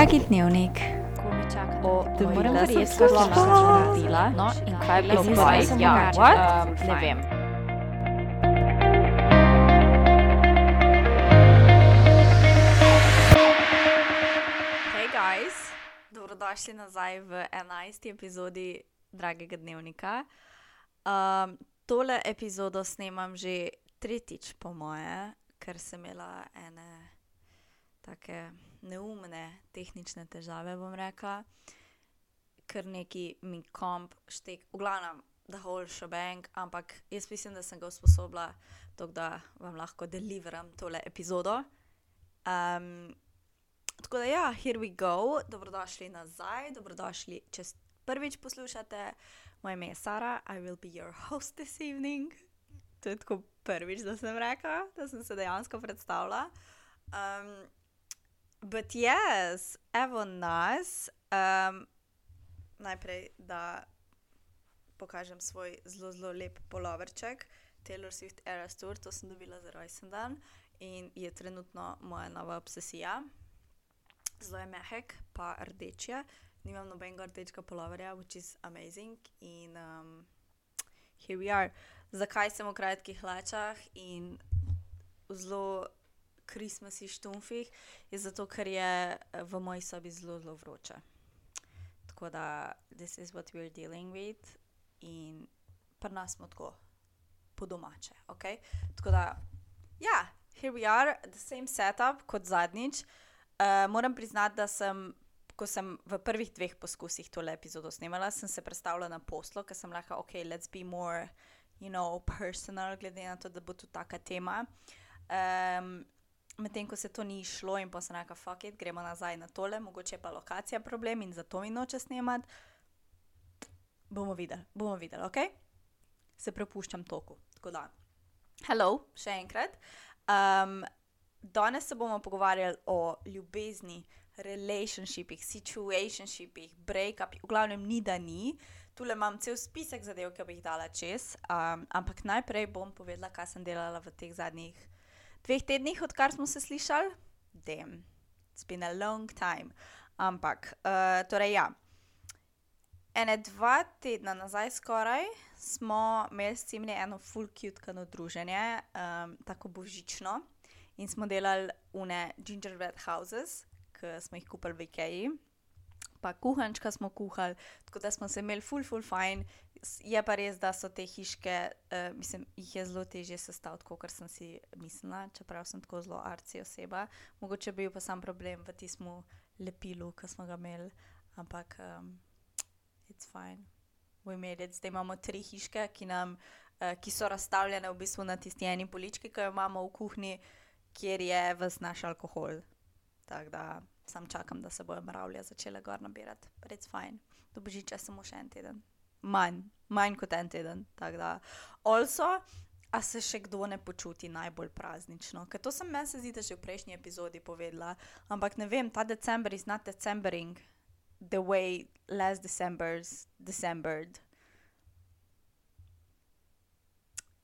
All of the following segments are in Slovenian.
Dragi dnevnik, Ko me čaka O, na da moji moram lasi, verjeti, sploh da ne sem naredila. No, in kaj je bilo zdaj? nisem Ja, what? Um, ne vem. Hej, guys, dobrodošli nazaj v 11. epizodi Dragega dnevnika. Um, tole epizodo snemam že tretjič, po moje, ker sem imela ene take neumne tehnične težave, bom rekla, ker neki mi komp štek, v glavnem, da whole shebang, ampak jaz mislim, da sem ga usposobila, tako da vam lahko deliveram tole epizodo. Um, Tako da, ja, here we go, dobrodošli nazaj, dobrodošli, če prvič poslušate. Moje ime je Sara, I will be your host this evening. To je tako prvič, da sem rekla, da sem se dejansko predstavila. Um, but yes, evo nas. Um, najprej, da pokažem svoj zelo, zelo lep poloverček, Taylor Swift Eras Tour, to sem dobila za rojsten dan in je trenutno moja nova obsesija zelo je mehek, pa rdeč je. Nimam nobenega rdečega poloverja, which is amazing. In um, here we are. Zakaj sem v kratkih hlačah in zelo krismasi štumfih? Je zato, ker je eh, v moji sobi zelo, zelo vroče. Tako da, this is what we're dealing with. In pri nas smo tako po domače. Okay? Tako da, ja, here we are, the same setup kot zadnjič. Uh, moram priznati, da sem, ko sem v prvih dveh poskusih tole epizodo snemala, sem se predstavila na poslo, ker sem rekla, ok, let's be more, you know, personal, glede na to, da bo tu taka tema. Um, Medtem ko se to ni šlo in pa sem rekla, fuck it, gremo nazaj na tole, mogoče je pa lokacija problem in zato mi noče snemati. Bomo videli, bomo videli, ok? Se prepuščam toku. Tako da, hello, še enkrat. Um, Danes se bomo pogovarjali o ljubezni, relationshipih, situationshipih, breakupih, v glavnem ni da ni. Tule imam cel spisek zadev, ki bi jih dala čez, um, ampak najprej bom povedala, kaj sem delala v teh zadnjih dveh tednih, odkar smo se slišali. Dem, it's been a long time. Ampak, uh, torej ja. Ene dva tedna nazaj skoraj smo imeli s Cimni eno full cute kano druženje, um, tako božično. In smo delali une gingerbread houses, ki smo jih kupili v Ikeji. Pa kuhančka smo kuhali, tako da smo se imeli full, full fajn. Je pa res, da so te hiške, uh, mislim, jih je zelo težje sestaviti, kot sem si mislila, čeprav sem tako zelo arci oseba. Mogoče bil pa sam problem v tistem lepilu, ki smo ga imeli, ampak um, it's fine. We made it. Zdaj imamo tri hiške, ki, nam, uh, ki so razstavljene v bistvu na tisti eni polički, ki jo imamo v kuhinji, kjer je ves naš alkohol. Tako da sam čakam, da se bojo mravlje začele gor nabirati. It's fine. Do božiča samo še en teden. Manj, manj kot en teden. Tako da. Also, a se še kdo ne počuti najbolj praznično? Ker to sem meni se zdi, da že v prejšnji epizodi povedala. Ampak ne vem, ta december is not decembering the way last December's Decembered.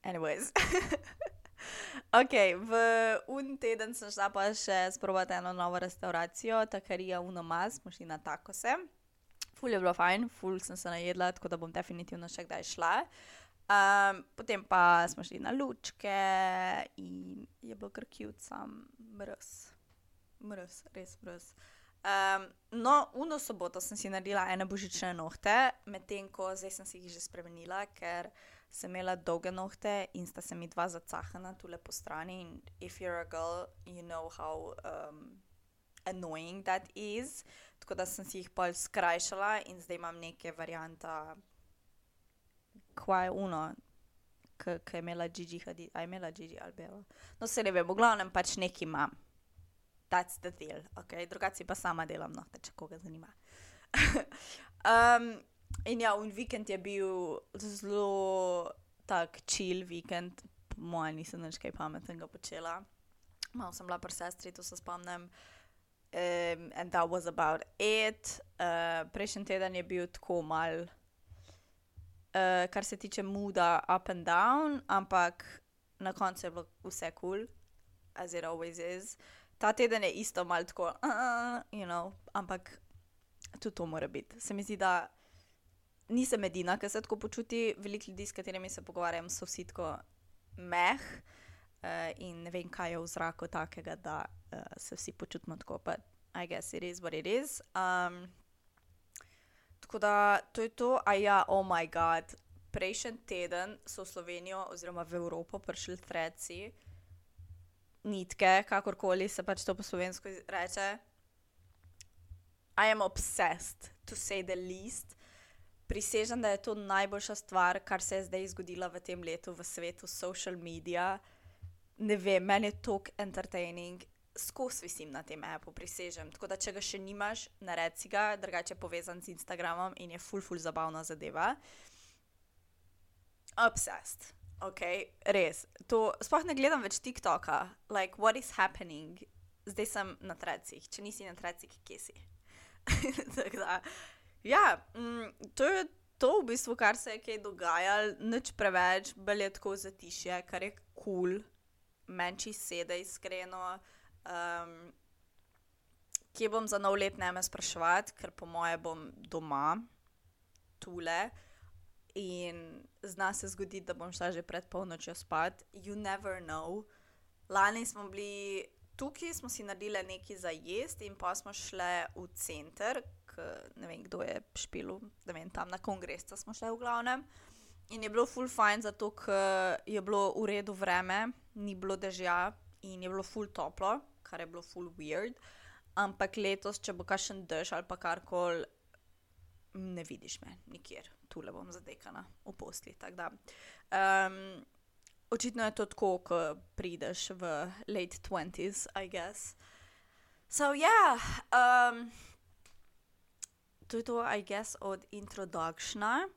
Anyways. ok, v un teden sem šla pa še sprobati eno novo restauracijo, takarija Unomaz, smo šli na takose. Ful je bilo fajn, ful sem se najedla, tako da bom definitivno še kdaj šla. Um, potem pa smo šli na lučke in je bilo kar cute, sam mrz. Mrz, res mrz. Um, no, uno soboto sem si naredila ene božične nohte, medtem ko zdaj sem si jih že spremenila, ker sem imela dolge nohte in sta se mi dva zacahana tule po strani. In if you're a girl, you know how um, annoying that is. Tako da sem si jih pol skrajšala in zdaj imam neke varianta, kva je uno, ki je imela Gigi Hadid, a je imela Gigi Albero. No, se ne vem, v glavnem pač neki imam. That's the deal, ok, drugače pa sama delam nohte, če koga zanima. um, in ja, un vikend je bil zelo tak chill vikend, po mojem nisem nič kaj pametnega počela. Malo sem bila pri sestri, to se spomnim. Um, and that was about it. Uh, prejšnji teden je bil tako mal, uh, kar se tiče muda, up and down, ampak na koncu je bilo vse kul, cool, as it always is. Ta teden je isto malo tako, uh, you know, ampak tudi to mora biti. Se mi zdi, da nisem edina, ki se tako počuti. Veliko ljudi, s katerimi se pogovarjam, so vsi tako meh uh, in ne vem, kaj je v zraku takega, da uh, se vsi počutimo tako. But I guess it is what it is. Um, tako da to je to, a ja, oh my god. Prejšnji teden so v Slovenijo oziroma v Evropo prišli treci, nitke, kakorkoli se pač to po slovensko reče. I am obsessed, to say the least. Prisežem, da je to najboljša stvar, kar se je zdaj zgodila v tem letu v svetu social media. Ne vem, meni je to entertaining, skozi visim na tem appu, prisežem. Tako da, če ga še nimaš, naredi ga, drugače je povezan z Instagramom in je full, full zabavna zadeva. Obsessed, ok, res. To sploh ne gledam več TikToka, like what is happening. Zdaj sem na trecih, če nisi na trecih, kje si. Da. Ja, mm, to je to, v bistvu, kar se je kaj dogajalo, nič preveč, bolj je tako zatišje, kar je kul, cool. menči sedaj, iskreno. Um, kje bom za nov let ne me spraševati, ker po moje bom doma, tule. In zna se zgoditi, da bom šla že pred polnočjo spat. You never know. Lani smo bili tukaj, smo si naredili nekaj za jesti, in pa smo šli v center, ne vem, kdo je špil, da vem, tam na kongresu smo šli v glavnem. In je bilo full fajn, zato je bilo v redu vreme, ni bilo dežja in je bilo full toplo, kar je bilo full weird. Ampak letos, če bo kakšen dež ali pa karkoli, ne vidiš me nikjer, tu le bom zadekana v posli. Um, očitno je to tako, ko prideš v late 20s, I guess. So, yeah, um, to je to, I guess, od introductiona.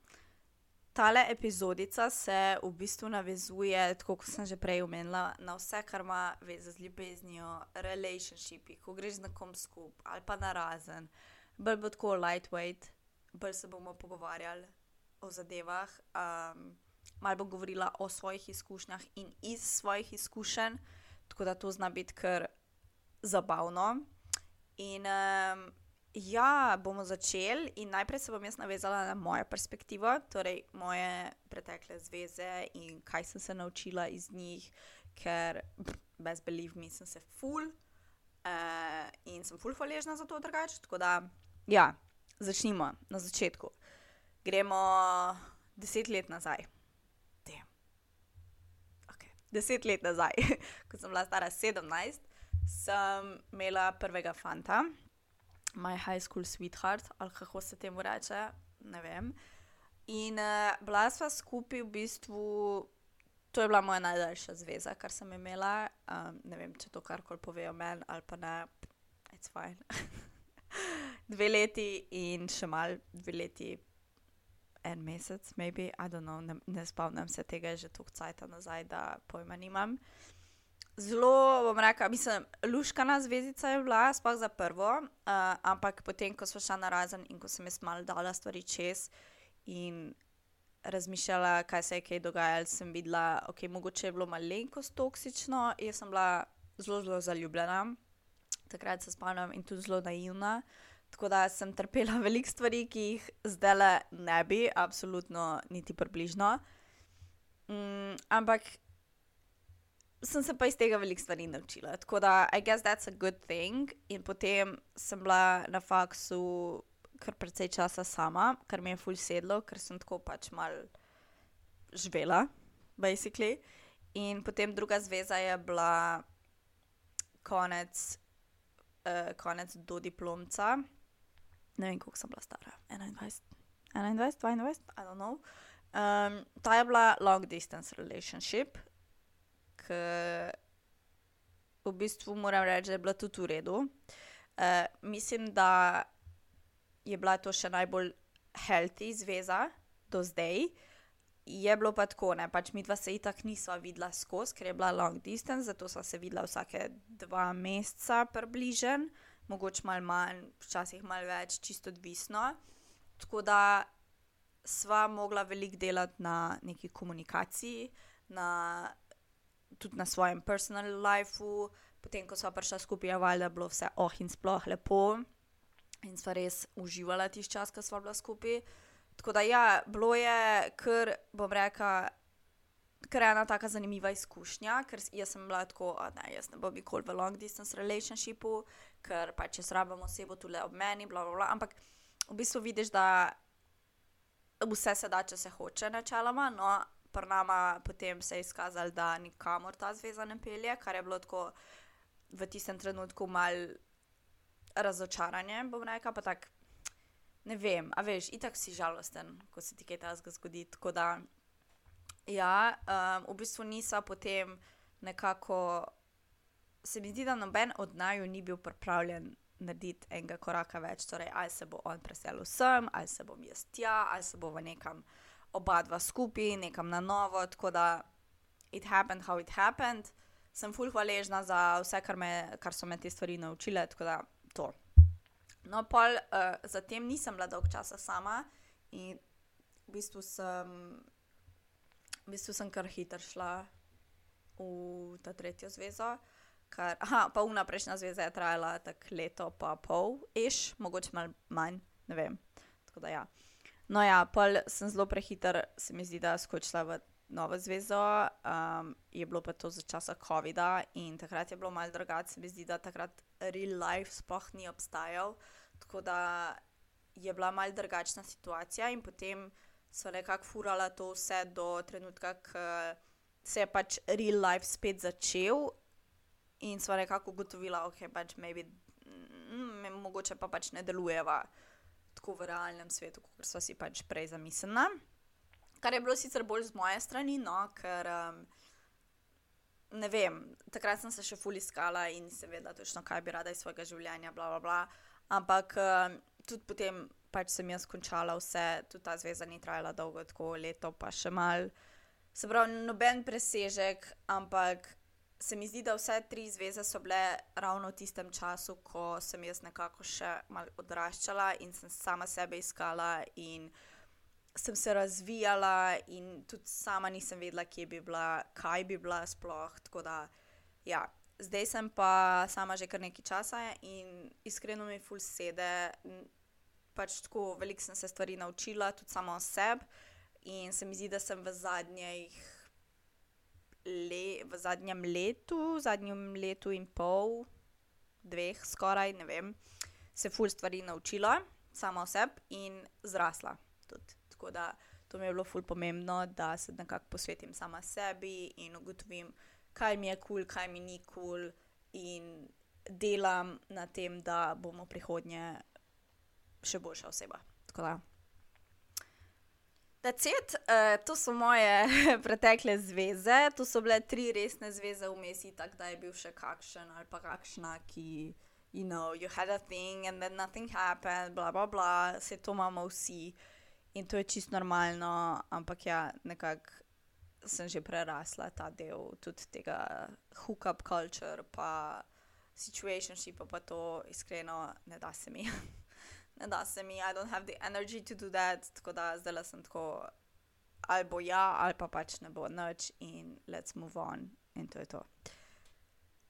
Tale epizodica se v bistvu navezuje, tako kot sem že prej omenila, na vse, kar ima veze z ljubeznijo, relationshipi, ko greš z nekom skupaj ali pa na razen. Bolj bo tako lightweight, bolj se bomo pogovarjali o zadevah. Um, Mal bom govorila o svojih izkušnjah in iz svojih izkušenj, tako da to zna biti kar zabavno. In um, Ja, bomo začeli in najprej se bom jaz navezala na mojo perspektivo, torej moje pretekle zveze in kaj sem se naučila iz njih, ker brez believe me sem se full uh, in sem full hvaležna za to drugače. Tako da, ja, začnimo na začetku. Gremo deset let nazaj. Okay. Deset let nazaj, ko sem bila stara 17, sem imela prvega fanta, My High School Sweetheart, ali kako se temu reče, ne vem. In uh, bila sva skupaj v bistvu, to je bila moja najdaljša zveza, kar sem imela. Um, ne vem, če to karkoli povejo meni ali pa ne, it's fine. dve leti in še mal, dve leti, en mesec, maybe, I don't know, ne, ne spomnim se tega, že toliko cajt nazaj, da pojma nimam. Uh, zelo, bom rekel, mislim, luškana zvezdica je bila, sploh za prvo, uh, ampak potem, ko smo šli na razen in ko sem jaz malo dala stvari čez in razmišljala, kaj se je kaj dogajalo, sem videla, ok, mogoče je bilo malenkost toksično, jaz sem bila zelo, zelo zaljubljena, takrat se spomnim in tudi zelo naivna. Tako da sem trpela veliko stvari, ki jih zdaj ne bi, absolutno, niti približno. Mm, ampak sem se pa iz tega veliko stvari naučila. Tako da, I guess that's a good thing. In potem sem bila na faksu kar precej časa sama, kar mi je fulj sedlo, ker sem tako pač mal živela, basically. In potem druga zveza je bila konec, uh, konec do diplomca. Ne vem, koliko sem bila stara, 21, 21, 22, I don't know. Um, ta je bila long distance relationship, v bistvu moram reči, da je bila tudi v redu. Uh, mislim, da je bila to še najbolj healthy zveza do zdaj. Je bilo pa tako, ne pač mi dva se itak nisva videla skozi, ker je bila long distance, zato sva se videla vsake dva meseca približen, mogoče malo manj, včasih malo več, čisto odvisno. Tako da sva mogla veliko delati na neki komunikaciji, na tudi na svojem personal lifeu, potem, ko smo prišli skupaj, je valjda bilo vse oh in sploh lepo in sva res uživala tisti čas, ko sva bila skupaj. Tako da ja, bilo je, ker bom rekla. Ker je ena tako zanimiva izkušnja, ker jaz sem bila tako, da jaz ne bom nikoli v long distance relationshipu, ker pač če rabimo osebo tukaj ob meni, bla, bla, bla. Ampak v bistvu vidiš, da vse se da, če se hoče, načeloma. No, pri nama potem se je izkazalo, da nikamor ta zveza ne pelje, kar je bilo tako v tistem trenutku mal razočaranje, bom rekel, pa tako. Ne vem, a veš, itak si žalosten, ko se ti kaj takega zgodi. Tako da, ja, um, v bistvu nisem potem nekako, se mi zdi, da noben od naju ni bil pripravljen narediti enega koraka več. Torej, ali se bo on preselil sem, ali se bom jaz tja, ali se bo v nekam oba dva skupaj, nekam na novo. Tako da, it happened, how it happened. Sem fulh hvaležna za vse, kar, me, kar so me te stvari naučile. Tako da, to. No, pol, uh, zatem nisem bila dolg časa sama in v bistvu sem, v bistvu sem kar hitro šla v ta tretjo zvezo. Kar, aha, pa una prejšnja zveza je trajala tako leto, pa pol, iš, mogoče malo manj, ne vem. Tako da ja. No, ja, pol sem zelo prehiter, se mi zdi, da skočila v novo zvezo. Um, je bilo pa to za časa COVID-a in takrat je bilo malce drugače, se mi zdi, da takrat real life sploh ni obstajal. Tako da je bila malce drugačna situacija in potem so nekako furala to vse do trenutka, ko se je pač real life spet začel in smo nekako ugotovili, da okay, pač maybe, mm, mogoče pa pač ne delujeva tako v realnem svetu, kot so si pač prej zamislili. Kar je bilo sicer bolj z moje strani, no, ker um, ne vem, takrat sem se še fully skala in seveda točno, kaj bi rada iz svojega življenja, bla, bla, bla. Ampak um, tudi potem pač sem jaz končala vse, tudi ta zveza ni trajala dolgo, tako leto, pa še mal. Se pravi, noben presežek, ampak se mi zdi, da vse tri zveze so bile ravno v tistem času, ko sem jaz nekako še malo odraščala in sem sama sebe iskala in sem se razvijala, in tudi sama nisem vedela, kje bi bila, kaj bi bila sploh. Da, ja. Zdaj sem pa sama že kar nekaj časa in iskreno mi ful sede. Pač tako veliko sem se stvari naučila, tudi samo o sebi, in se mi zdi, da sem v zadnjih le, v zadnjem letu, v zadnjem letu in pol, dveh, skoraj, ne vem, se ful stvari naučila, sama oseb in zrasla. Tudi. Tako da to mi je bilo ful pomembno, da se nekako posvetim sama sebi in ugotovim, kaj mi je kul, cool, kaj mi ni kul, cool in delam na tem, da bomo prihodnje še boljša oseba. Tako da. It, uh, to so moje pretekle zveze, to so bile tri resne zveze v mesi, tako da je bil še kakšen ali pa kakšna, ki, you know, you had a thing and then nothing happened, bla bla bla, vse to imamo vsi in to je čisto normalno, ampak ja, nekako sem že prerasla ta del tudi tega hookup culture, pa situationship, pa to iskreno ne da se mi. ne da se mi, I don't have the energy to do that, tako da zdaj sem tako, ali bo ja, ali pa pač ne bo noč in let's move on. In to je to.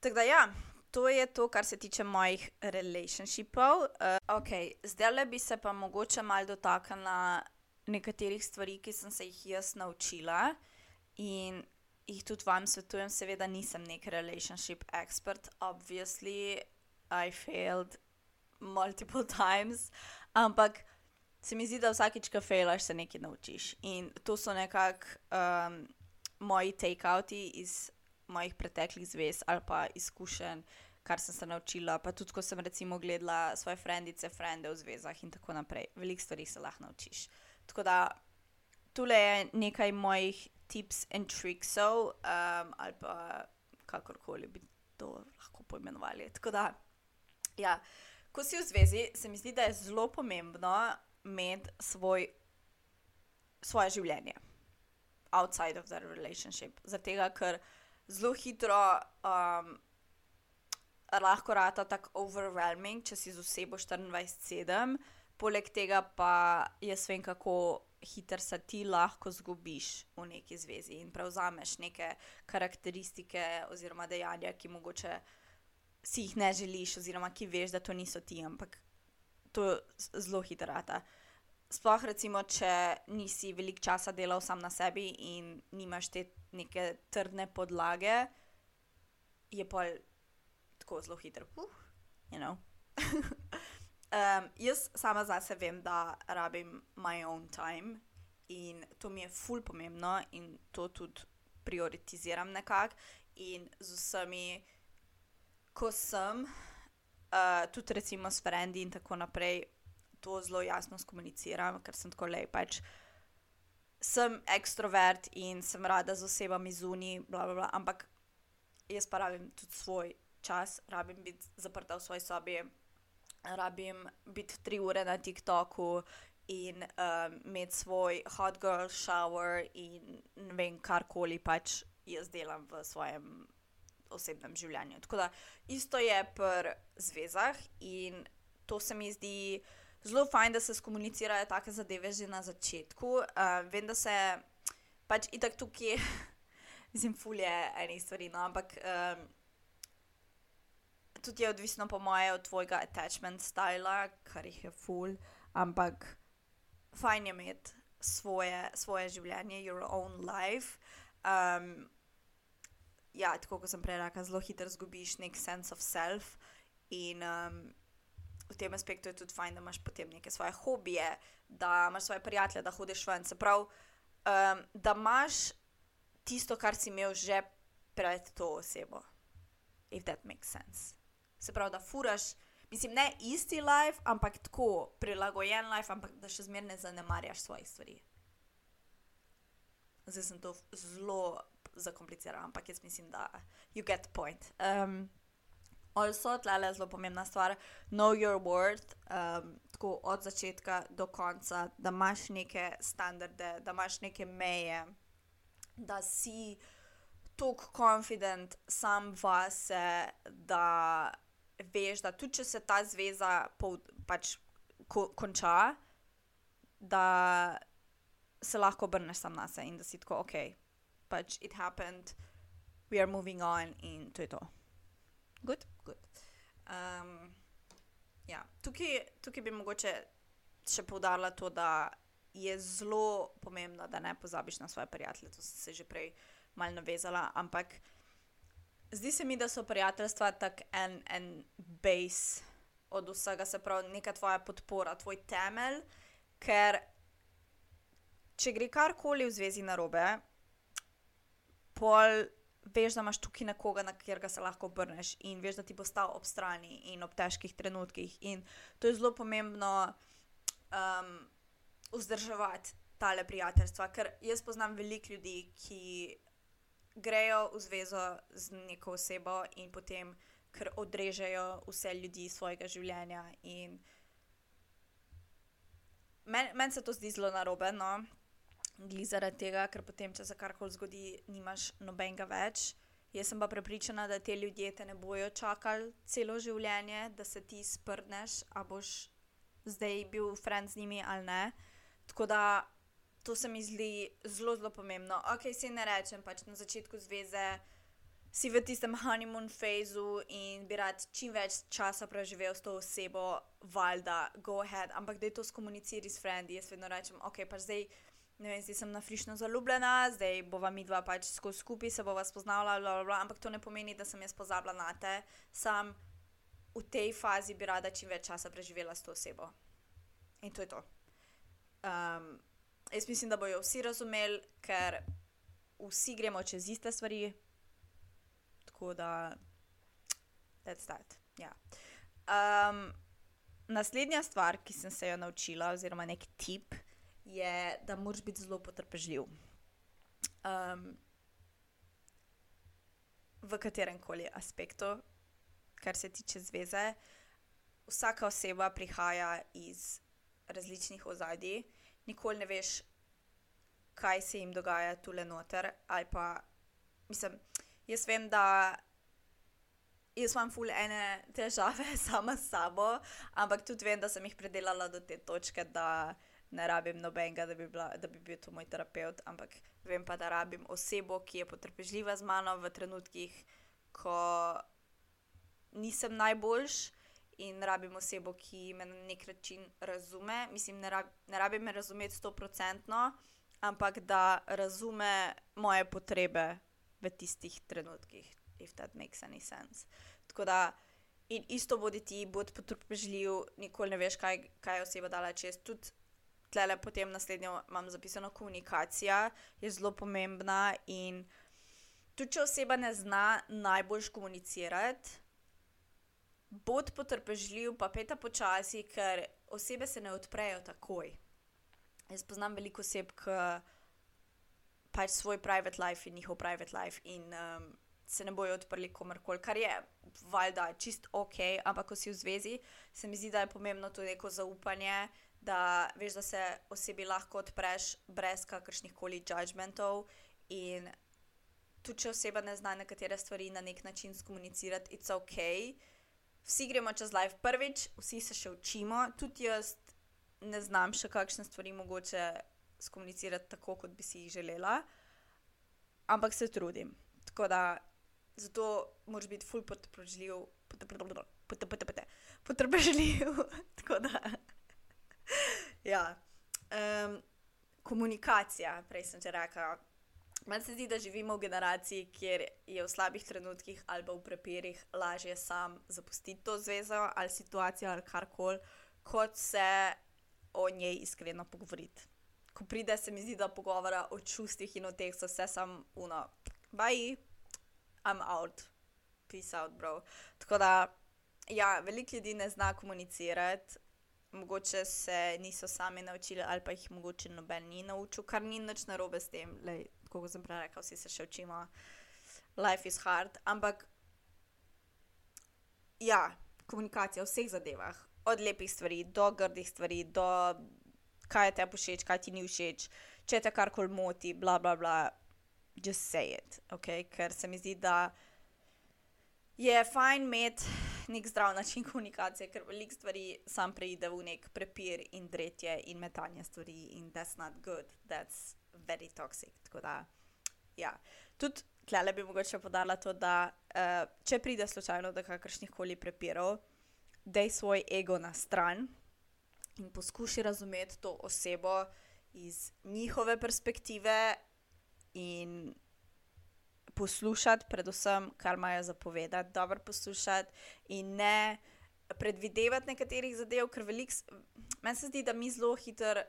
Tako da ja, to je to, kar se tiče mojih relationshipov. Uh, ok, zdaj le bi se pa mogoče mal dotaknila nekaterih stvari, ki sem se jih jaz naučila in jih tudi vam svetujem. Seveda nisem nek relationship expert, obviously I failed multiple times, ampak se mi zdi, da vsakič, ko fejlaš, se nekaj naučiš. In to so nekako um, moji take-outi iz mojih preteklih zvez ali pa izkušenj, kar sem se naučila. Pa tudi, ko sem recimo gledala svoje frendice, frende v zvezah in tako naprej. Veliko stvari se lahko naučiš. Tako da tole je nekaj mojih tips in triksov, um, ali pa kakorkoli bi to lahko poimenovali. Tako da, ja ko si v zvezi, se mi zdi, da je zelo pomembno imeti svoj, svoje življenje outside of the relationship. Zato, ker zelo hitro um, lahko rata tako overwhelming, če si z osebo 24-7, poleg tega pa jaz vem, kako hitro se ti lahko zgubiš v neki zvezi in prevzameš neke karakteristike oziroma dejanja, ki mogoče si jih ne želiš, oziroma ki veš, da to niso ti, ampak to zelo hitrata. Sploh, recimo, če nisi veliko časa delal sam na sebi in nimaš te neke trdne podlage, je pa tako zelo hiter. Uh, you know. um, jaz sama zase vem, da rabim my own time in to mi je ful pomembno in to tudi prioritiziram nekako in z vsemi ko sem, uh, tudi recimo s frendi in tako naprej, to zelo jasno skomuniciram, ker sem tako lej. Pač sem ekstrovert in sem rada z osebami zunaj, ampak jaz pa rabim tudi svoj čas, rabim biti zaprta v svoji sobi, rabim biti tri ure na TikToku. In um, imeti svoj hot girl shower, in ne vem, karkoli pač jaz delam v svojem osebnem življenju. Tako da isto je pri zvezah in to se mi zdi zelo fajn, da se skomunicirajo take zadeve že na začetku. Uh, vem, da se pač itak tukaj, mislim, fulje ene stvari, no, ampak. Um, Tudi je odvisno, po mojem, od tvojega attachment stila, kar jih je full, ampak fajn je imeti svoje, svoje življenje, your own life. Um, ja, tako kot sem prej rekel, zelo hitro izgubiš nek sense of self. In um, v tem aspektu je tudi fajn, da imaš potem neke svoje hobije, da imaš svoje prijatelje, da hodiš ven. Se pravi, um, da imaš tisto, kar si imel že pred to osebo. If that makes sense. Se pravi, da furaš. Mislim, ne isti life, ampak tako prilagojen life, ampak da še zmeraj ne zanemarjaš svojih stvari. Zdaj sem to zelo zakomplicirano, ampak jaz mislim, da you get the point. Um, also, tle je zelo pomembna stvar, know your worth, um, tako od začetka do konca, da imaš neke standarde, da imaš neke meje, da si tako confident sam vase, da veš, da tudi če se ta zveza pol, pač ko, konča, da se lahko obrneš sam na sebe in da si tako ok pač it happened, we are moving on in to je to. Good, good. Um, ja. tukaj, tukaj bi mogoče še poudarila to, da je zelo pomembno, da ne pozabiš na svoje prijatelje. To sem se že prej malo navezala, ampak zdi se mi, da so prijateljstva tako en, en base od vsega, se pravi, neka tvoja podpora, tvoj temelj, ker če gre karkoli v zvezi na robe, pol veš, da imaš tukaj nekoga, na katerega se lahko obrneš in veš, da ti bo stal ob strani in ob težkih trenutkih. In to je zelo pomembno um, vzdrževati tale prijateljstva, ker jaz poznam veliko ljudi, ki grejo v zvezo z neko osebo in potem kar odrežejo vse ljudi iz svojega življenja. Meni men se to zdi zelo narobe, no? Gli zaradi tega, ker potem, če se karkoli zgodi, nimaš nobenega več. Jaz sem pa prepričana, da te ljudje te ne bojo čakali celo življenje, da se ti sprneš, a boš zdaj bil friend z njimi ali ne. Tako da to se mi zdi zelo, zelo pomembno. Ok, si ne rečem, pač na začetku zveze si v tistem honeymoon fazu in bi rad čim več časa preživel s to osebo, valjda, go ahead, ampak da je to skomunicirati s frendi. Jaz vedno rečem, ok, pa zdaj ne vem, zdaj sem na frišno zaljubljena, zdaj bova mi dva pač skupaj se bova spoznala, bla, bla, bla, ampak to ne pomeni, da sem jaz pozabila na te. Sam v tej fazi bi rada čim več časa preživela s to osebo. In to je to. Um, jaz mislim, da bojo vsi razumeli, ker vsi gremo čez iste stvari. Tako da, that's that. Ja. Um, naslednja stvar, ki sem se jo naučila, oziroma nek tip, je, da moraš biti zelo potrpežljiv. Um, v katerem koli aspektu, kar se tiče zveze, vsaka oseba prihaja iz različnih ozadij, nikoli ne veš, kaj se jim dogaja tukaj noter. Pa, mislim, jaz vem, da. Jaz imam ful ene težave sama s sabo, ampak tudi vem, da sem jih predelala do te točke, da ne rabim nobenega, da bi, bila, da bi bil to moj terapeut, ampak vem pa, da rabim osebo, ki je potrpežljiva z mano v trenutkih, ko nisem najboljš in rabim osebo, ki me na nek način razume. Mislim, ne, rab, ne rabim me razumeti stoprocentno, ampak da razume moje potrebe v tistih trenutkih, if that makes any sense. Tako da, in isto bodi ti, bodi potrpežljiv, nikoli ne veš, kaj, kaj je oseba dala čez. Tudi tle, potem naslednjo imam zapisano komunikacija, je zelo pomembna. In tudi, če oseba ne zna najbolj komunicirati, bodi potrpežljiv, pa peta počasi, ker osebe se ne odprejo takoj. Jaz poznam veliko oseb, ki pač svoj private life in njihov private life in um, se ne bojo odprli komorkoli, kar je valjda čist ok, ampak ko si v zvezi, se mi zdi, da je pomembno tudi neko zaupanje, da veš, da se osebi lahko odpreš brez kakršnih koli judgmentov in tudi če oseba ne zna nekatere stvari na nek način skomunicirati, it's ok. Vsi gremo čez life prvič, vsi se še učimo, tudi jaz ne znam še kakšne stvari mogoče skomunicirati tako, kot bi si jih želela, ampak se trudim. Tako da zato moraš biti full potrpežljiv, potrpežljiv. Tako da. Ja. Um, komunikacija, prej sem že rekla. Meni se zdi, da živimo v generaciji, kjer je v slabih trenutkih ali v prepirih lažje sam zapustiti to zvezo ali situacijo ali karkoli, kot se o njej iskreno pogovoriti. Ko pride, se mi zdi, da pogovora o čustvih in o teh so vse samo uno, baj, I'm out, peace out, bro. Tako da, ja, veliko ljudi ne zna komunicirati, mogoče se niso sami naučili, ali pa jih mogoče noben ni naučil, kar ni nič narobe s tem, Lej, kot sem prej rekel, vsi se še učimo, life is hard. Ampak, ja, komunikacija v vseh zadevah, od lepih stvari do grdih stvari, do kaj te všeč, kaj ti ni všeč, če te karkoli moti, bla, bla, bla, just say it, ok, ker se mi zdi, da je fajn imeti nek zdrav način komunikacije, ker veliko stvari sam preide v nek prepir in dretje in metanje stvari in that's not good, that's very toxic. Tako da, ja. Tudi tle bi mogoče podarila to, da uh, če pride slučajno do kakršnih koli prepirov, dej svoj ego na stran in poskuši razumeti to osebo iz njihove perspektive in poslušati, predvsem, kar imajo za povedati, dobro poslušati in ne predvidevati nekaterih zadev, ker veliko, meni se zdi, da mi zelo hitro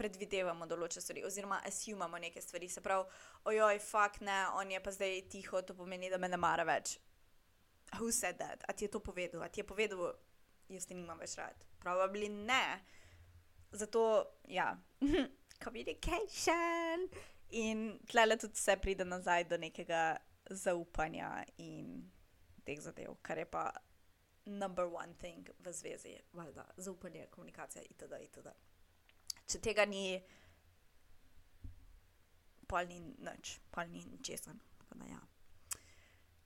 predvidevamo določene stvari, oziroma assumamo neke stvari. Se pravi, ojoj, fuk ne, on je pa zdaj tiho, to pomeni, da me ne mara več. Who said that? A ti je to povedal? A ti je povedal, jaz ti nimam več rad? Pravabili ne. Zato, ja, communication. In tle tudi vse pride nazaj do nekega zaupanja in teh zadev, kar je pa number one thing v zvezi, valjda, zaupanje, komunikacija itd. itd. Če tega ni, pol ni nič, pol ni ničesar. Ja.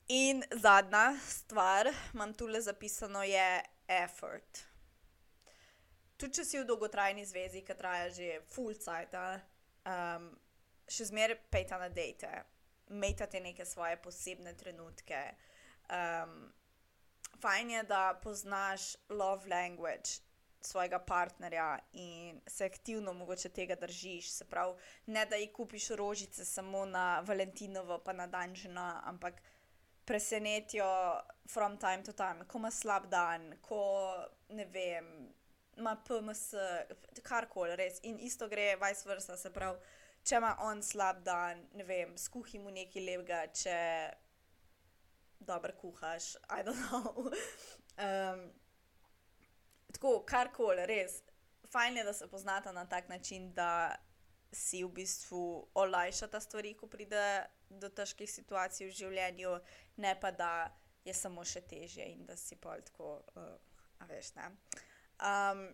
In zadnja stvar, imam tule zapisano, je effort. Tudi če si v dolgotrajni zvezi, ki traja že full cajt, um, še zmeraj pejte na dejte, imejte neke svoje posebne trenutke. Um, fajn je, da poznaš love language svojega partnerja in se aktivno mogoče tega držiš. Se pravi, ne da ji kupiš rožice samo na Valentinovo, pa na dan žena, ampak presenetijo from time to time, ko ima slab dan, ko ne vem. Ma PMS, karkoli, res. In isto gre, vice versa, se pravi, če ima on slab dan, ne vem, skuhi mu nekaj lepega, če dobro kuhaš, I don't know. um, tako, karkoli, res. Fajn je, da se poznata na tak način, da si v bistvu olajšata stvari, ko pride do težkih situacij v življenju, ne pa da je samo še težje in da si pol tako, uh, a veš, ne. Um,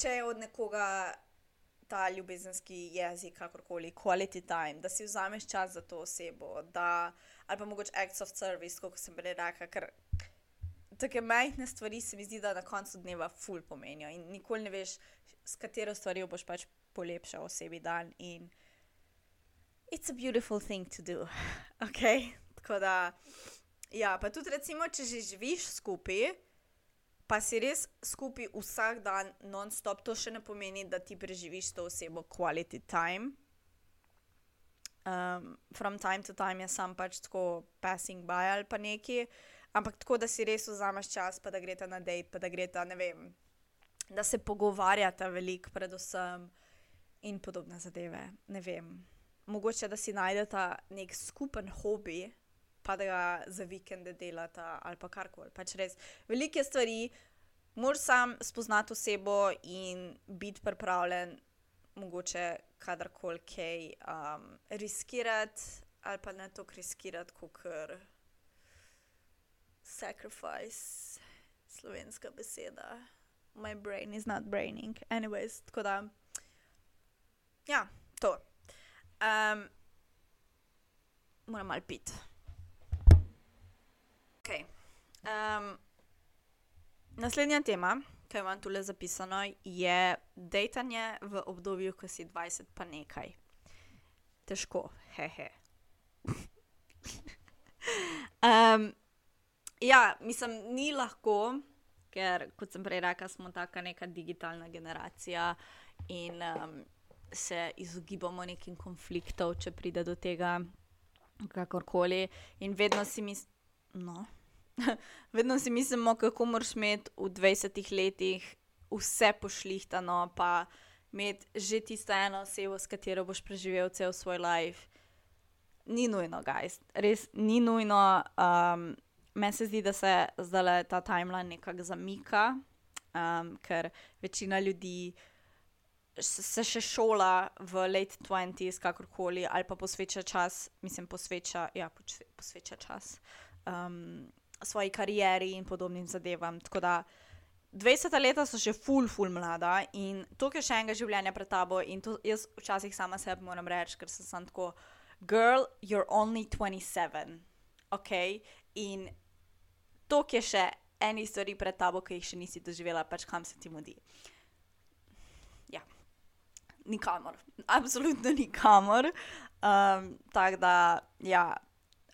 če je od nekoga ta ljubezenski jezik, kakorkoli, quality time, da si vzameš čas za to osebo, da, ali pa mogoče acts of service, kot sem prej rekla, ker tako majhne stvari se mi zdi, da na koncu dneva ful pomenijo in nikoli ne veš, s katero stvarjo boš pač polepšal osebi dan. In it's a beautiful thing to do, ok. Tako da, Ja, pa tudi recimo, če že živiš skupaj, pa si res skupaj vsak dan, non-stop, to še ne pomeni, da ti preživiš to osebo quality time. Um, from time to time je sam pač tako passing by ali pa neki, ampak tako, da si res vzameš čas, pa da greš na dejt, pa da greš ne vem, da se pogovarjata veliko, predvsem in podobne zadeve. Ne vem. Mogoče da si najdete nek skupen hobi, pa da ga za vikende delate ali pa karkoli. Pač res velike stvari, moraš sam spoznati osebo in biti pripravljen, mogoče kadarkoli kaj um, riskirati, ali pa ne toliko riskirati, kot kar sacrifice, slovenska beseda. My brain is not braining. Anyways, tako da. Ja, to. Um, moram malo piti. Okay. Um, naslednja tema, ki jo imam tukaj zapisano, je dejtanje v obdobju, ko si 20 pa nekaj. Težko, hehe. um, ja, mislim, ni lahko, ker kot sem prej rekla, smo taka neka digitalna generacija in um, se izogibamo nekim konfliktom, če pride do tega, kakorkoli. In vedno si mislim, no. Vedno si mislimo, kako moraš imeti v 20 letih vse pošlihtano, pa imeti že tisto eno osebo, s katero boš preživel cel svoj life. Ni nujno, guys, res ni nujno. Um, Meni se zdi, da se zdaj ta timeline nekako zamika, um, ker večina ljudi se še šola v late 20s, kakorkoli, ali pa posveča čas, mislim, posveča, ja, posveča čas. Um, svoji karieri in podobnim zadevam. Tako da 20 leta so še full, full mlada in to je še enega življenja pred tabo. In to jaz včasih sama sebi moram reči, ker sem tako, girl, you're only 27, ok. In to je še eni stvari pred tabo, ki jih še nisi doživela, pač kam se ti mudi. Ja, nikamor, absolutno nikamor. Um, Tako da, ja,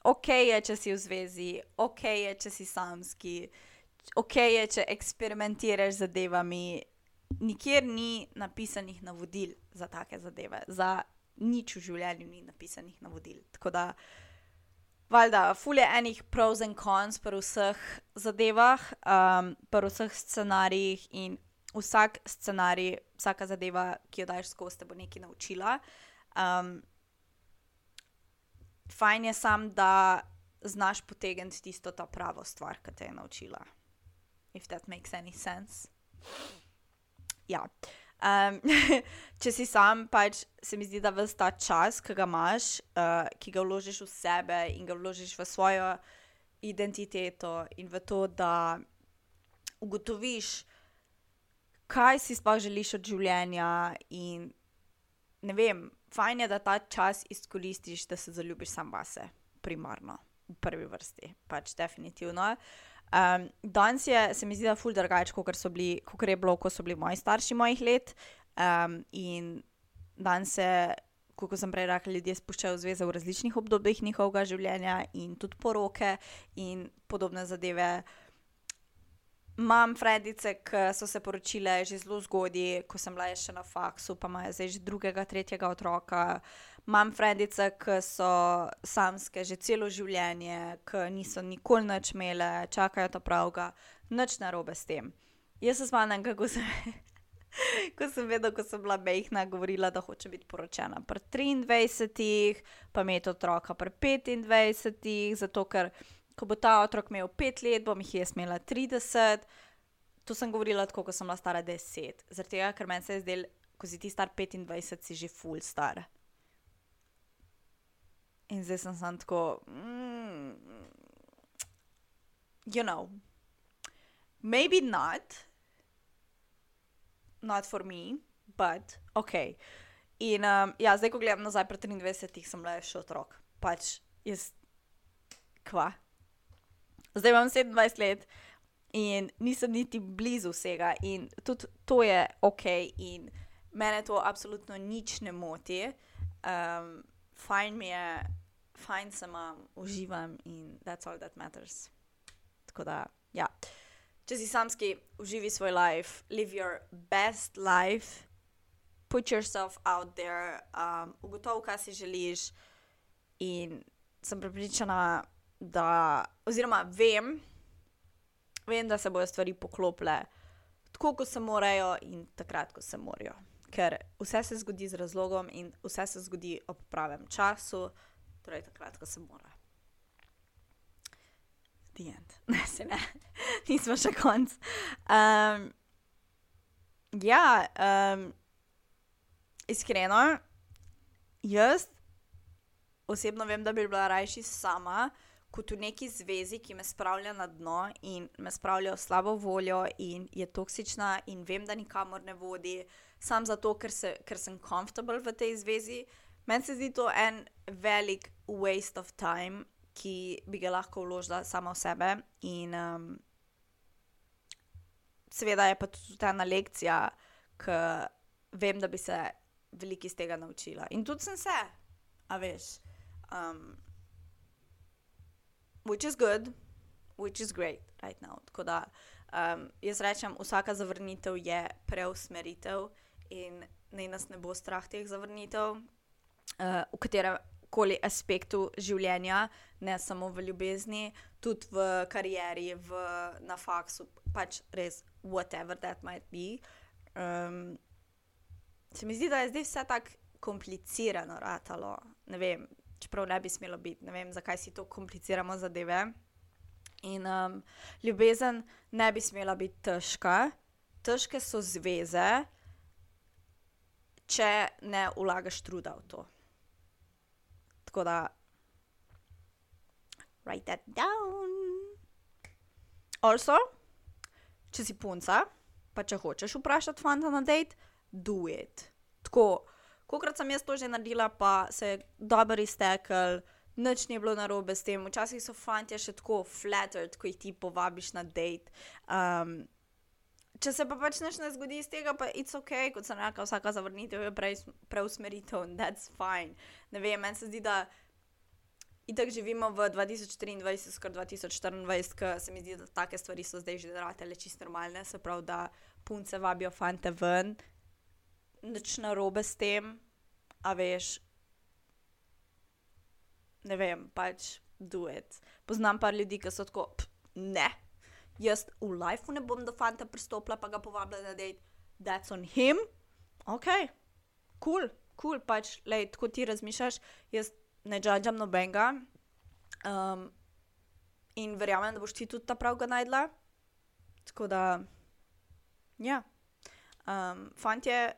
ok je, če si v zvezi, ok je, če si samski, ok je, če eksperimentiraš z zadevami. Nikjer ni napisanih navodil za take zadeve, za nič v življenju ni napisanih navodil. Tako da, valjda, fulje enih pros in cons pri vseh zadevah, um, pri vseh scenarijih in vsak scenarij, vsaka zadeva, ki jo daš skozi, te bo nekaj naučila. Um, fajn je sam, da znaš potegniti tisto ta pravo stvar, ki te je naučila. If that makes any sense. Ja. Um, če si sam, pač se mi zdi, da vse ta čas, ki ga imaš, uh, ki ga vložiš v sebe in ga vložiš v svojo identiteto in v to, da ugotoviš, kaj si sploh želiš od življenja in ne vem, fajn je, da ta čas izkoristiš, da se zaljubiš sam vase, primarno, v prvi vrsti, pač definitivno. Um, danes je, se mi zdi, da je ful drugače, kot so bili, kot je bilo, ko so bili moji starši mojih let. Um, in danes se, kot sem prej rekel, ljudje spuščajo v zveze v različnih obdobjih njihovega življenja in tudi poroke in podobne zadeve. Imam fredice, ki so se poročile že zelo zgodaj, ko sem bila še na faksu, pa imajo zdaj že drugega, tretjega otroka. Imam fredice, ki so samske že celo življenje, ki niso nikoli nič imele, čakajo ta pravga, nič narobe s tem. Jaz se spomnim, kako sem. Ko sem vedela, ko sem bila mehna, govorila, da hoče biti poročena pri 23, pa imeti otroka pri 25, zato ker ko bo ta otrok imel pet let, bom jih jaz imela 30. To sem govorila tako, ko sem bila stara 10. Zaradi tega, ker meni se je zdelo, ko si ti star 25, si že full star. In zdaj sem samo tako, mm, you know, maybe not, not for me, but ok. In um, ja, zdaj, ko gledam nazaj, pred 23, sem bila še otrok, pač jaz, kva zdaj imam 27 let in nisem niti blizu vsega, in tudi to je ok, in mene to absolutno nič ne moti. Um, fajn mi je, fajn se imam, uživam in that's all that matters. Tako da, ja. Če si samski, uživi svoj life, live your best life, put yourself out there, um, ugotovi, kaj si želiš. In sem prepričana, da, oziroma vem, vem, da se bodo stvari poklopile tako, kot se morajo, in takrat, ko se morajo. Ker vse se zgodi z razlogom in vse se zgodi ob pravem času, torej takrat, ko se mora. Dient, ne se ne, nismo še konc. Um, ja, um, iskreno, jaz osebno vem, da bi bila rajši sama, kot v neki zvezi, ki me spravlja na dno in me spravlja v slabo voljo in je toksična in vem, da nikamor ne vodi, samo zato, ker, se, ker sem komfortabel v tej zvezi. Meni se zdi to en velik waste of time, ki bi ga lahko vložila sama v sebe. In um, seveda je pa tudi ta ena lekcija, ki vem, da bi se veliko iz tega naučila. In tudi sem se, a veš. Um, which is good, which is great right now. Tako da um, jaz rečem, vsaka zavrnitev je preusmeritev in naj nas ne bo strah teh zavrnitev, uh, v katerem koli aspektu življenja, ne samo v ljubezni, tudi v karieri, v, na faksu, pač res, whatever that might be. Um, se mi zdi, da je zdaj vse tako komplicirano, ratalo. Ne vem, čeprav ne bi smelo biti, ne vem, zakaj si to kompliciramo zadeve. In um, ljubezen ne bi smela biti težka, težke so zveze, če ne vlagaš truda v to. Tako da, write that down. Also, če si punca, pa če hočeš vprašati fanta na date, do it. Tako, Kokrat sem jaz to že naredila, pa se je dobro iztekel, nič ni bilo narobe s tem. Včasih so fanti še tako flattered, ko jih ti povabiš na date. Um, če se pa pač nič ne zgodi iz tega, pa it's ok, kot sem rekla, vsaka zavrnitev je pre, preusmeritev in that's fine. Ne vem, meni se zdi, da. Itak živimo v 2023, skoraj 2024, ker se mi zdi, da take stvari so zdaj že zaradi čisto normalne, se pravi, da punce vabijo fante ven, nič narobe s tem, a veš. Ne vem, pač duet. Poznam pa ljudi, ki so tako, ne, jaz v lifeu ne bom do fanta pristopila, pa ga povabila na dejt, that's on him. Ok, cool, cool, pač, lej, tako ti razmišljaš, jaz ne džadžam nobenega. Um, in verjamem, da boš ti tudi ta pravga najdla. Tako da, ja. Um, fantje,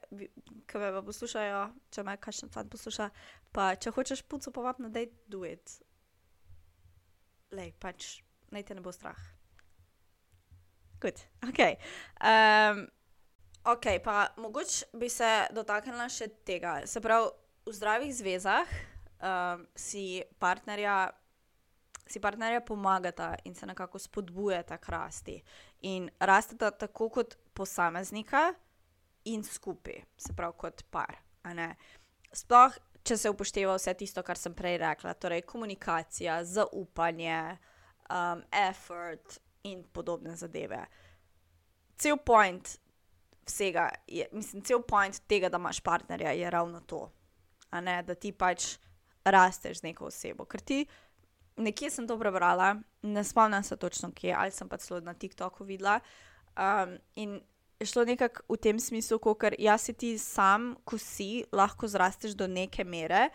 ki me poslušajo, če me kakšen fant posluša, pa če hočeš punco povabiti na dej, do it. Lej, pač naj te ne bo strah. Good, ok. Um, ok, pa mogoče bi se dotaknila še tega. Se pravi, v zdravih zvezah um, si partnerja. Si partnerja pomagata in se nekako spodbujata k rasti. In rasteta tako kot posameznika, in skupaj, se pravi kot par. Sploh, če se upošteva vse tisto, kar sem prej rekla, torej komunikacija, zaupanje, um, effort in podobne zadeve. Cel point vsega, je, mislim, cel point tega, da imaš partnerja, je ravno to, ne, da ti pač rasteš z neko osebo. Ker ti, nekje sem to prebrala, ne spomnim se točno kje, ali sem pa celo na TikToku videla. Um, in šlo nekako v tem smislu, ker jaz si ti sam, ko si, lahko zrasteš do neke mere,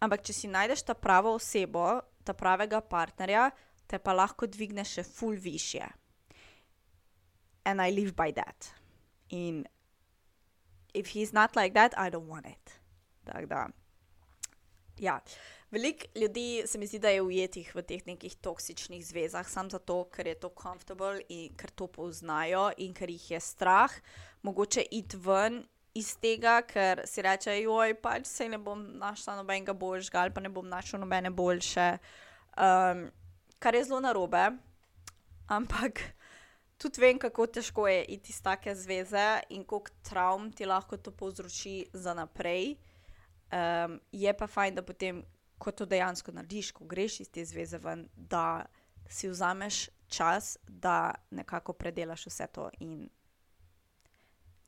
ampak če si najdeš ta pravo osebo, ta pravega partnerja, te pa lahko dvigneš še ful više. And I live by that. In if he's not like that, I don't want it. Tako da. Ja. Veliko ljudi se mi zdi, da je ujetih v teh nekih toksičnih zvezah, samo zato, ker je to komfortabel in ker to poznajo in ker jih je strah, mogoče iti ven iz tega, ker si reče, joj, pač se ne bom našla nobenega boljšega ali pa ne bom našla nobene boljše, um, kar je zelo narobe. Ampak tudi vem, kako težko je iti iz take zveze in koliko travm ti lahko to povzroči za naprej. Um, je pa fajn, da potem ko to dejansko narediš, ko greš iz te zveze ven, da si vzameš čas, da nekako predelaš vse to in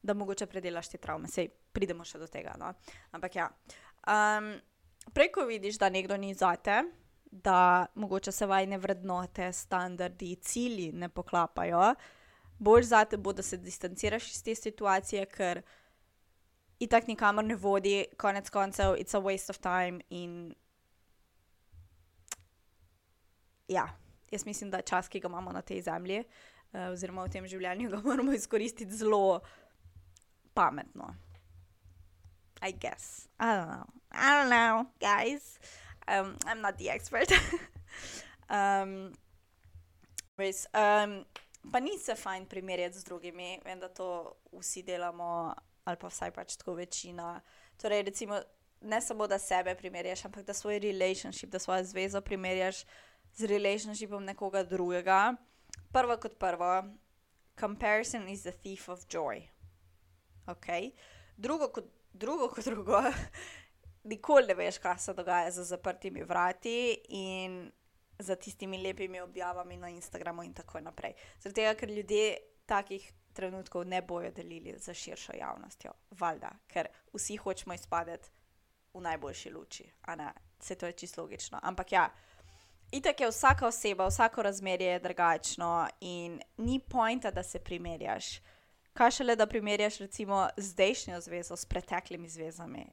da mogoče predelaš te travme. Sej pridemo še do tega. No? Ampak ja. Um, preko vidiš, da nekdo ni zate, da mogoče se vajne vrednote, standardi, cilji ne poklapajo, bolj zate bo, da se distanciraš iz te situacije, ker itak nikamor ne vodi, konec koncev, it's a waste of time. In ja, jaz mislim, da čas, ki ga imamo na tej zemlji, uh, oziroma v tem življenju, ga moramo izkoristiti zelo pametno. I guess. I don't know. I don't know, guys. Um, I'm not the expert. um, res, um, pa ni se fajn primerjati z drugimi, vem, da to vsi delamo, ali pa vsaj pač tako večina. Torej, recimo, ne samo da sebe primerjaš, ampak da svoj relationship, da svojo zvezo primerjaš z relationshipom nekoga drugega. Prvo kot prvo, comparison is the thief of joy. Okay. Drugo kot drugo, kot drugo, nikoli ne veš, kaj se dogaja za zaprtimi vrati in za tistimi lepimi objavami na Instagramu in tako naprej. Tega, ker ljudje takih trenutkov ne bojo delili za širšo javnostjo, valjda, ker vsi hočemo izpadeti v najboljši luči, vse to je čisto logično. Ampak ja. Itak je vsaka oseba, vsako razmerje je drugačno in ni pojnta, da se primerjaš kaj šele da primerjaš recimo zdajšnjo zvezo s preteklimi zvezami.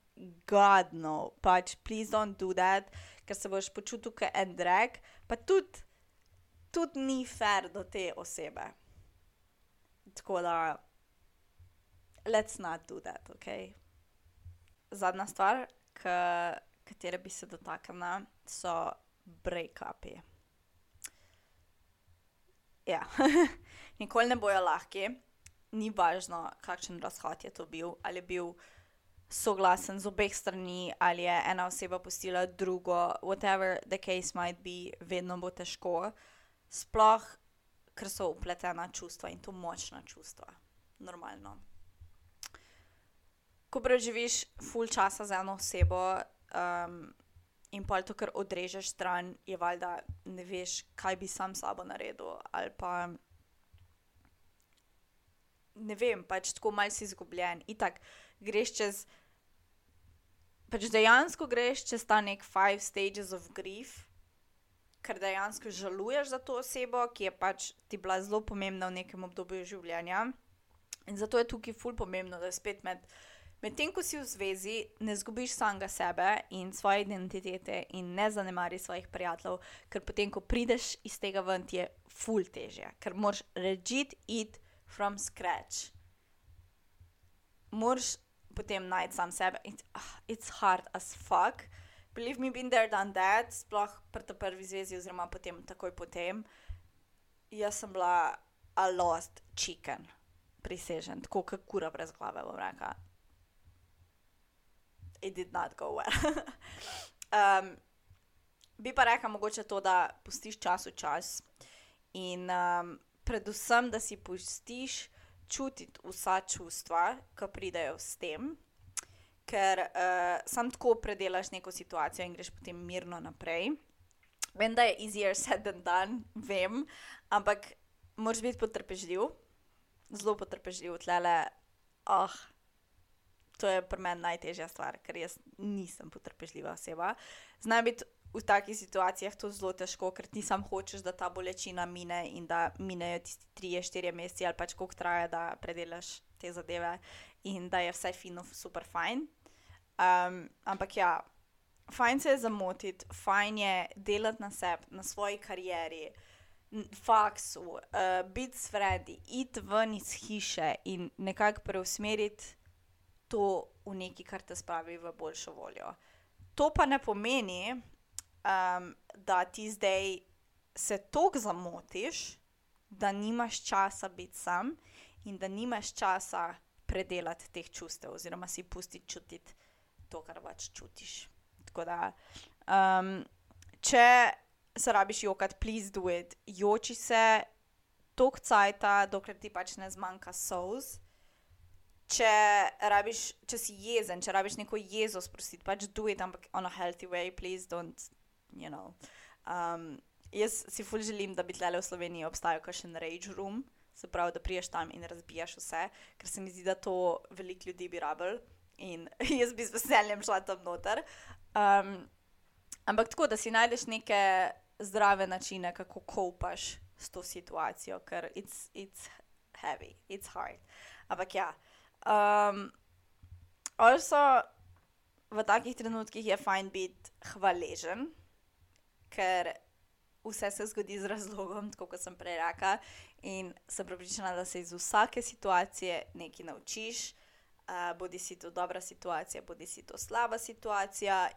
God no, pač please don't do that, ker se boš počutil kot en drag, pa tudi, tudi ni fair do te osebe. Tako da, let's not do that, ok. Zadnja stvar, katero bi se dotaknila, so break-upi. Ja, nikoli ne bojo lahki ni važno, kakšen razhod je to bil, ali je bil soglasen z obeh strani, ali je ena oseba pustila drugo, whatever the case might be, vedno bo težko. Sploh, ker so upletena čustva in to močna čustva, normalno. Ko preživiš full časa z eno osebo um, in pa to, kar odrežeš stran, je valjda ne veš, kaj bi sam sabo naredil ali pa ne vem, pač tako malce izgubljen. Itak greš čez. Pač dejansko greš čez ta nek five stages of grief, ker dejansko žaluješ za to osebo, ki je pač ti bila zelo pomembna v nekem obdobju življenja. In zato je tukaj ful pomembno, da spet med, med tem, ko si v zvezi, ne zgubiš samega sebe in svoje identitete in ne zanemari svojih prijateljev, ker potem, ko prideš iz tega ven, ti je ful težje, ker moraš režiti it from scratch. Moraš potem najti sam sebe. It's, uh, it's hard as fuck. Believe me, been there, done that, sploh pri tej prvi zvezi, oziroma potem takoj potem. Jaz sem bila a lost chicken, prisežen, tako kot kura brez glave, bom rekla. It did not go well. um, bi pa rekla mogoče to, da pustiš čas v čas in um, predvsem, da si pustiš čutiti vsa čustva, ki pridejo s tem, ker uh, sam tako predelaš neko situacijo in greš potem mirno naprej. Vem, da je easier said than done, vem, ampak moraš biti potrpežljiv, zelo potrpežljiv, tlele. Oh, to je pri meni najtežja stvar, ker jaz nisem potrpežljiva oseba. Znaj biti v takih situacijah to zelo težko, ker ti sam hočeš, da ta bolečina mine in da minejo tisti tri, štiri mesece ali pač koliko traja, da predelaš te zadeve in da je vse fino, super fajn. Um, ampak ja, fajn se je zamotiti, fajn je delati na sebi, na svoji karieri. Faksu, uh, biti s fredi, iti ven iz hiše in nekako preusmeriti to v nekaj, kar te spravi v boljšo voljo. To pa ne pomeni, um, da ti zdaj se tako zamotiš, da nimaš časa biti sam in da nimaš časa predelati teh čustev, oziroma si pusti čutiti to, kar pač čutiš. Da, um, če se rabiš jokati, please do it. Joči se toliko cajt, dokler ti pač ne zmanjka souz. če, rabiš, če si jezen, če rabiš neko jezo sprostiti, pač do it, ampak on a healthy way, please don't, you know. Um, jaz si ful želim, da bi tle v Sloveniji obstajal kakšen rage room, se pravi, da priješ tam in razbijaš vse, ker se mi zdi, da to veliko ljudi bi rabil in jaz bi z veseljem šla tam noter. Um, ampak tako, da si najdeš neke zdrave načine, kako kopaš s to situacijo, ker it's, it's heavy, it's hard. Ampak ja. Um, also, v takih trenutkih je fajn biti hvaležen, ker vse se zgodi z razlogom, tako kot sem prej rekla. In sem pripričana, da se iz vsake situacije nekaj naučiš, uh, bodi si to dobra situacija, bodi si to slaba situacija.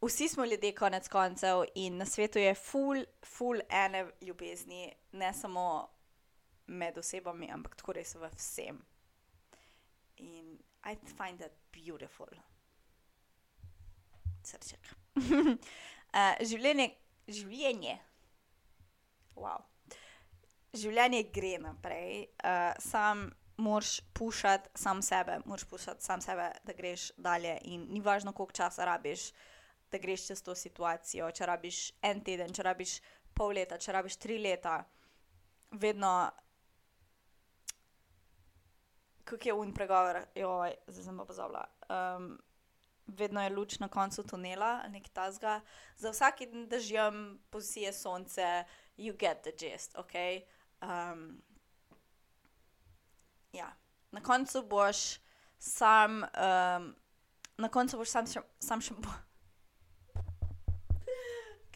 Vsi smo ljudje, konec koncev, in na svetu je full, full ene ljubezni, ne samo med osebami, ampak tako res v vsem. In I find that beautiful. Srček. uh, življenje, življenje. Wow. Življenje gre naprej, uh, sam moraš pušati sam sebe, moraš pušati sam sebe, da greš dalje. In ni važno, koliko časa rabiš, da greš čez to situacijo. Če rabiš en teden, če rabiš pol leta, če rabiš tri leta, vedno kako je un pregovor, joj, zdaj sem pa pozabila. Um, vedno je luč na koncu tunela, nek tasga. Za vsakim dežjem posije sonce, you get the gist, ok. Um, ja. Na koncu boš sam, um, na koncu boš sam sam še.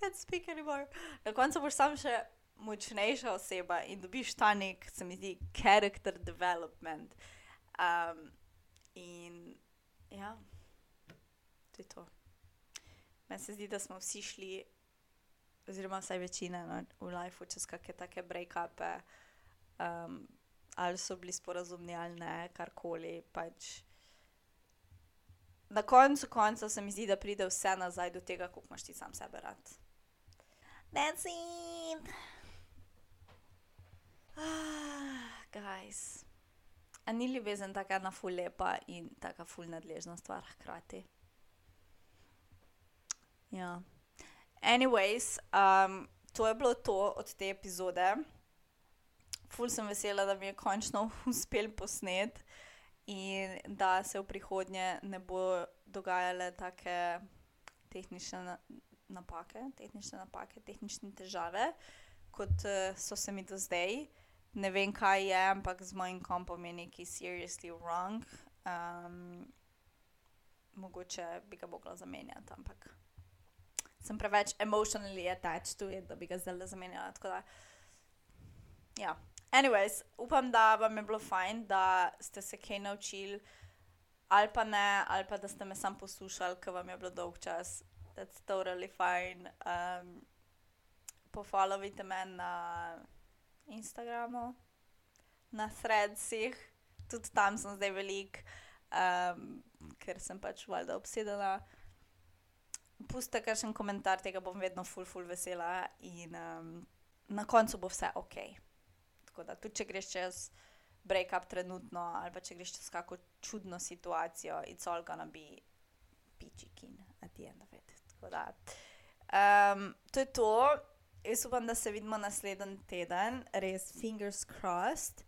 Can't speak anymore. Na koncu boš sam še močnejša oseba in dobiš ta nek, se mi zdi, character development. Um, in ja, to je to. Meni se zdi, da smo vsi šli, oziroma vsaj večina no, v lifeu, čez kakšne take break-upe, um, ali so bili sporazumni ali ne, karkoli. Pač. Na koncu konca se mi zdi, da pride vse nazaj do tega, kako imaš ti sam sebe rad. That's it. Ah, guys. A ni ljubezen tako ena ful lepa in tako ful nadležna stvar hkrati. Ja. Anyways, um, to je bilo to od te epizode. Ful sem vesela, da mi je končno uspel posnet in da se v prihodnje ne bo dogajale take tehnične napake, tehnične napake, tehnične težave, kot uh, so se mi do zdaj ne vem, kaj je, ampak z mojim kompom je nekaj seriously wrong. Um, mogoče bi ga mogla zamenjati, ampak sem preveč emotionally attached to it, da bi ga zdaj zamenjala. Da, ja. Anyways, upam, da vam je bilo fajn, da ste se kaj naučili, ali pa ne, ali pa da ste me sam poslušali, ker vam je bilo dolg čas. That's totally fine. Um, Pofollowite me na. Instagramu, na Threadsih, tudi tam sem zdaj velik, um, ker sem pač valjda obsedena. Pustite kakšen komentar, tega bom vedno full, full vesela in um, na koncu bo vse ok. Tako da tudi če greš čez break-up trenutno ali pa če greš čez kakšno čudno situacijo, it's all gonna be peachy keen at the end of it. Tako da um, to je to. Jaz upam, da se vidimo naslednji teden, res fingers crossed.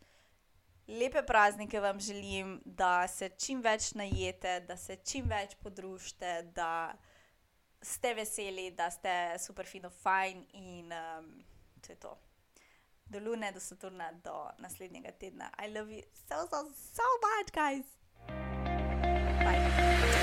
Lepe praznike vam želim, da se čim več najete, da se čim več podružite, da ste veseli, da ste super fino fajn in um, to je to do Lune, do Saturna, do naslednjega tedna. I love you so, so, so much, guys! Bye.